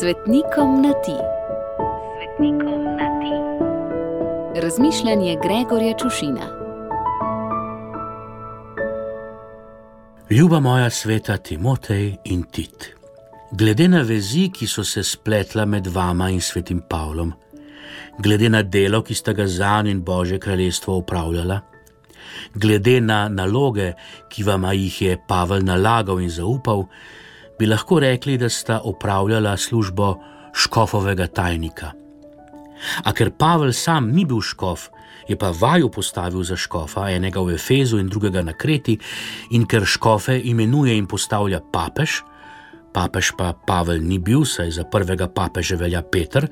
Svetnikom na ti. Svetnikom na ti. Razmišljanje Gregorja Čušina. Ljuba moja sveta Timotej in Tit. Glede na vezi, ki so se spletla med vama in svetim Pavlom, glede na delo, ki sta ga za njim in Božje kraljestvo upravljala, glede na naloge, ki vam jih je Pavel nalagal in zaupal, bi lahko rekli, da sta opravljala službo škofovega tajnika. A ker Pavel sam ni bil škof, je pa vaju postavil za škofa, enega v Efezu in drugega na Kreti, in ker škofe imenuje in postavlja papež, papež pa Pavel ni bil, saj za prvega papeža velja Petr,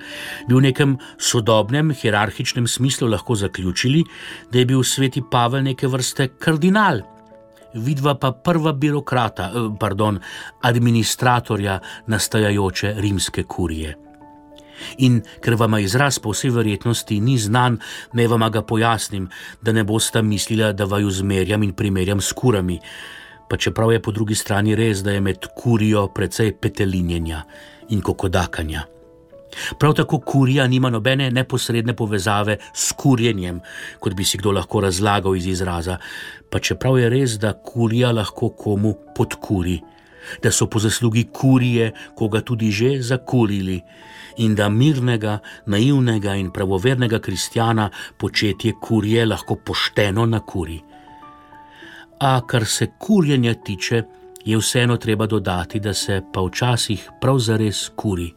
bi v nekem sodobnem hierarhičnem smislu lahko zaključili, da je bil sveti Pavel neke vrste kardinal vidva pa prva birokrata, eh, pardon, administratorja nastajajoče rimske kurije. In ker vam izraz po vsej verjetnosti ni znan, ne vam ga pojasnim, da ne boste mislili, da vaju zmerjam in primerjam s kurami. Pa čeprav je po drugi strani res, da je med kurijo precej petelinjenja in kokodakanja. Prav tako kurija nima nobene neposredne povezave s kurjenjem, kot bi si kdo lahko razlagal iz izraza, pa čeprav je res, da kurija lahko komu podkuri, da so po zaslugi kurije koga tudi že zakurili in da mirnega, naivnega in pravovernega kristjana početje kurije lahko pošteno nakuri. A kar se kurjenja tiče, je vseeno treba dodati, da se pa včasih prav zares kuri.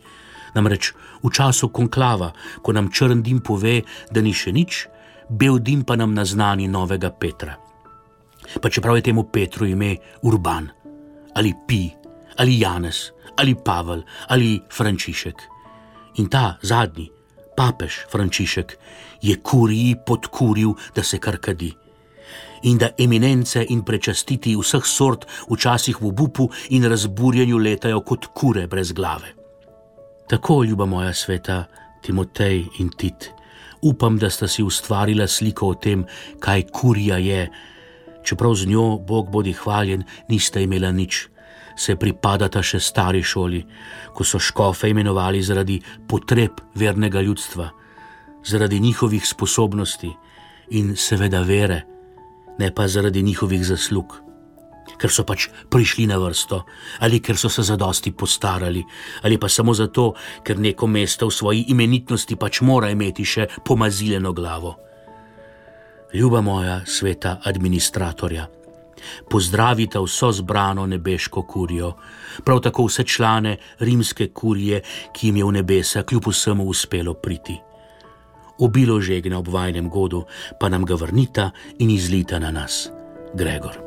Namreč v času konklava, ko nam črn dim pove, da ni še nič, bel dim pa nam naznani novega Petra. Pa čeprav je temu Petru ime Urban, ali Pi, ali Janez, ali Pavel, ali Frančišek. In ta zadnji, papež Frančišek, je kuriji podkuril, da se kar kadi. In da eminence in prečastiti vseh sort včasih v obupu in razburjenju letajo kot kure brez glave. Tako, ljuba moja sveta, Timotej in Tit, upam, da sta si ustvarila sliko o tem, kaj kurija je, čeprav z njo, Bog bodi hvaljen, nista imela nič, se pripadata še stari šoli, ko so škofe imenovali zaradi potreb vernega ljudstva, zaradi njihovih sposobnosti in seveda vere, ne pa zaradi njihovih zaslug ker so pač prišli na vrsto, ali ker so se zadosti postarali, ali pa samo zato, ker neko mesto v svoji imenitnosti pač mora imeti še pomaziljeno glavo. Ljuba moja sveta administratorja, pozdravite vso zbrano nebeško kurijo, prav tako vse člane rimske kurije, ki jim je v nebesa kljub vsemu uspelo priti. Obilo žegne ob vajnem godu, pa nam ga vrnita in izlita na nas, Gregor.